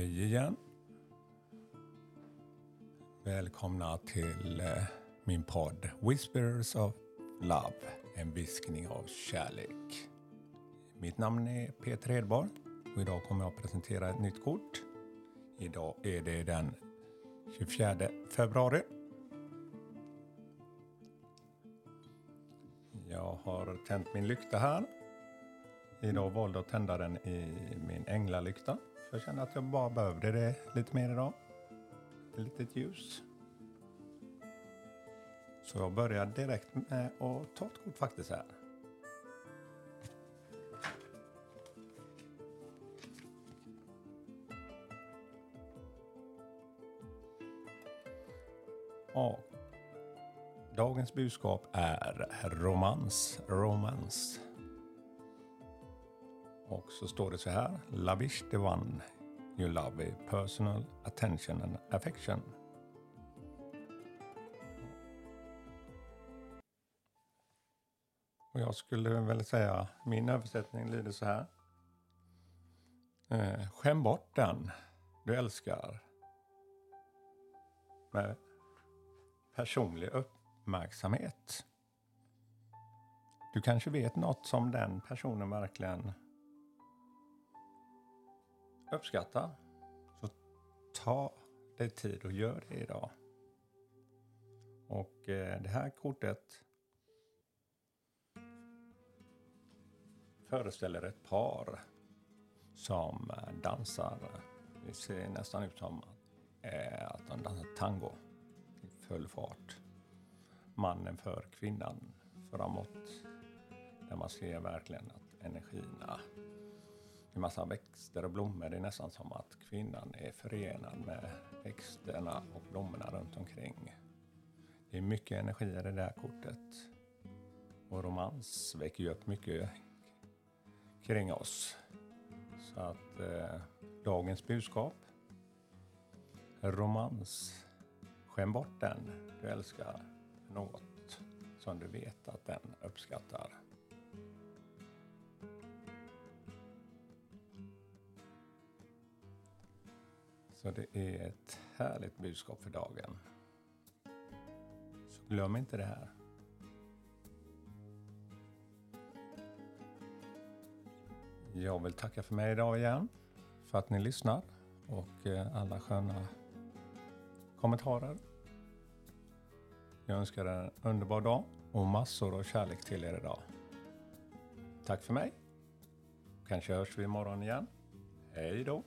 Hej igen. Välkomna till eh, min podd Whispers of Love, en viskning av kärlek. Mitt namn är Peter Hedborg och idag kommer jag att presentera ett nytt kort. Idag är det den 24 februari. Jag har tänt min lykta här. Idag valde jag att tända den i min änglalykta. Jag kände att jag bara behövde det lite mer idag. Ett litet ljus. Så jag börjar direkt med att ta ett kort faktiskt här. Ja. dagens budskap är romans, romans. Och så står det så här. Lavish the one you love with personal attention and affection. Och jag skulle väl säga, min översättning lyder så här. Eh, skäm bort den du älskar med personlig uppmärksamhet. Du kanske vet något som den personen verkligen Uppskatta. Så ta dig tid och gör det idag. Och eh, det här kortet föreställer ett par som eh, dansar. Det ser nästan ut som eh, att de dansar tango i full fart. Mannen för kvinnan framåt. Där man ser verkligen att energierna en massa växter och blommor. Det är nästan som att kvinnan är förenad med växterna och blommorna runt omkring. Det är mycket energi i det där kortet. Och romans väcker ju upp mycket kring oss. Så att eh, dagens budskap. Romans. Skäm bort den du älskar något som du vet att den uppskattar. Så det är ett härligt budskap för dagen. Så glöm inte det här. Jag vill tacka för mig idag igen, för att ni lyssnar och eh, alla sköna kommentarer. Jag önskar er en underbar dag och massor av kärlek till er idag. Tack för mig. Kanske hörs vi imorgon igen. Hej då!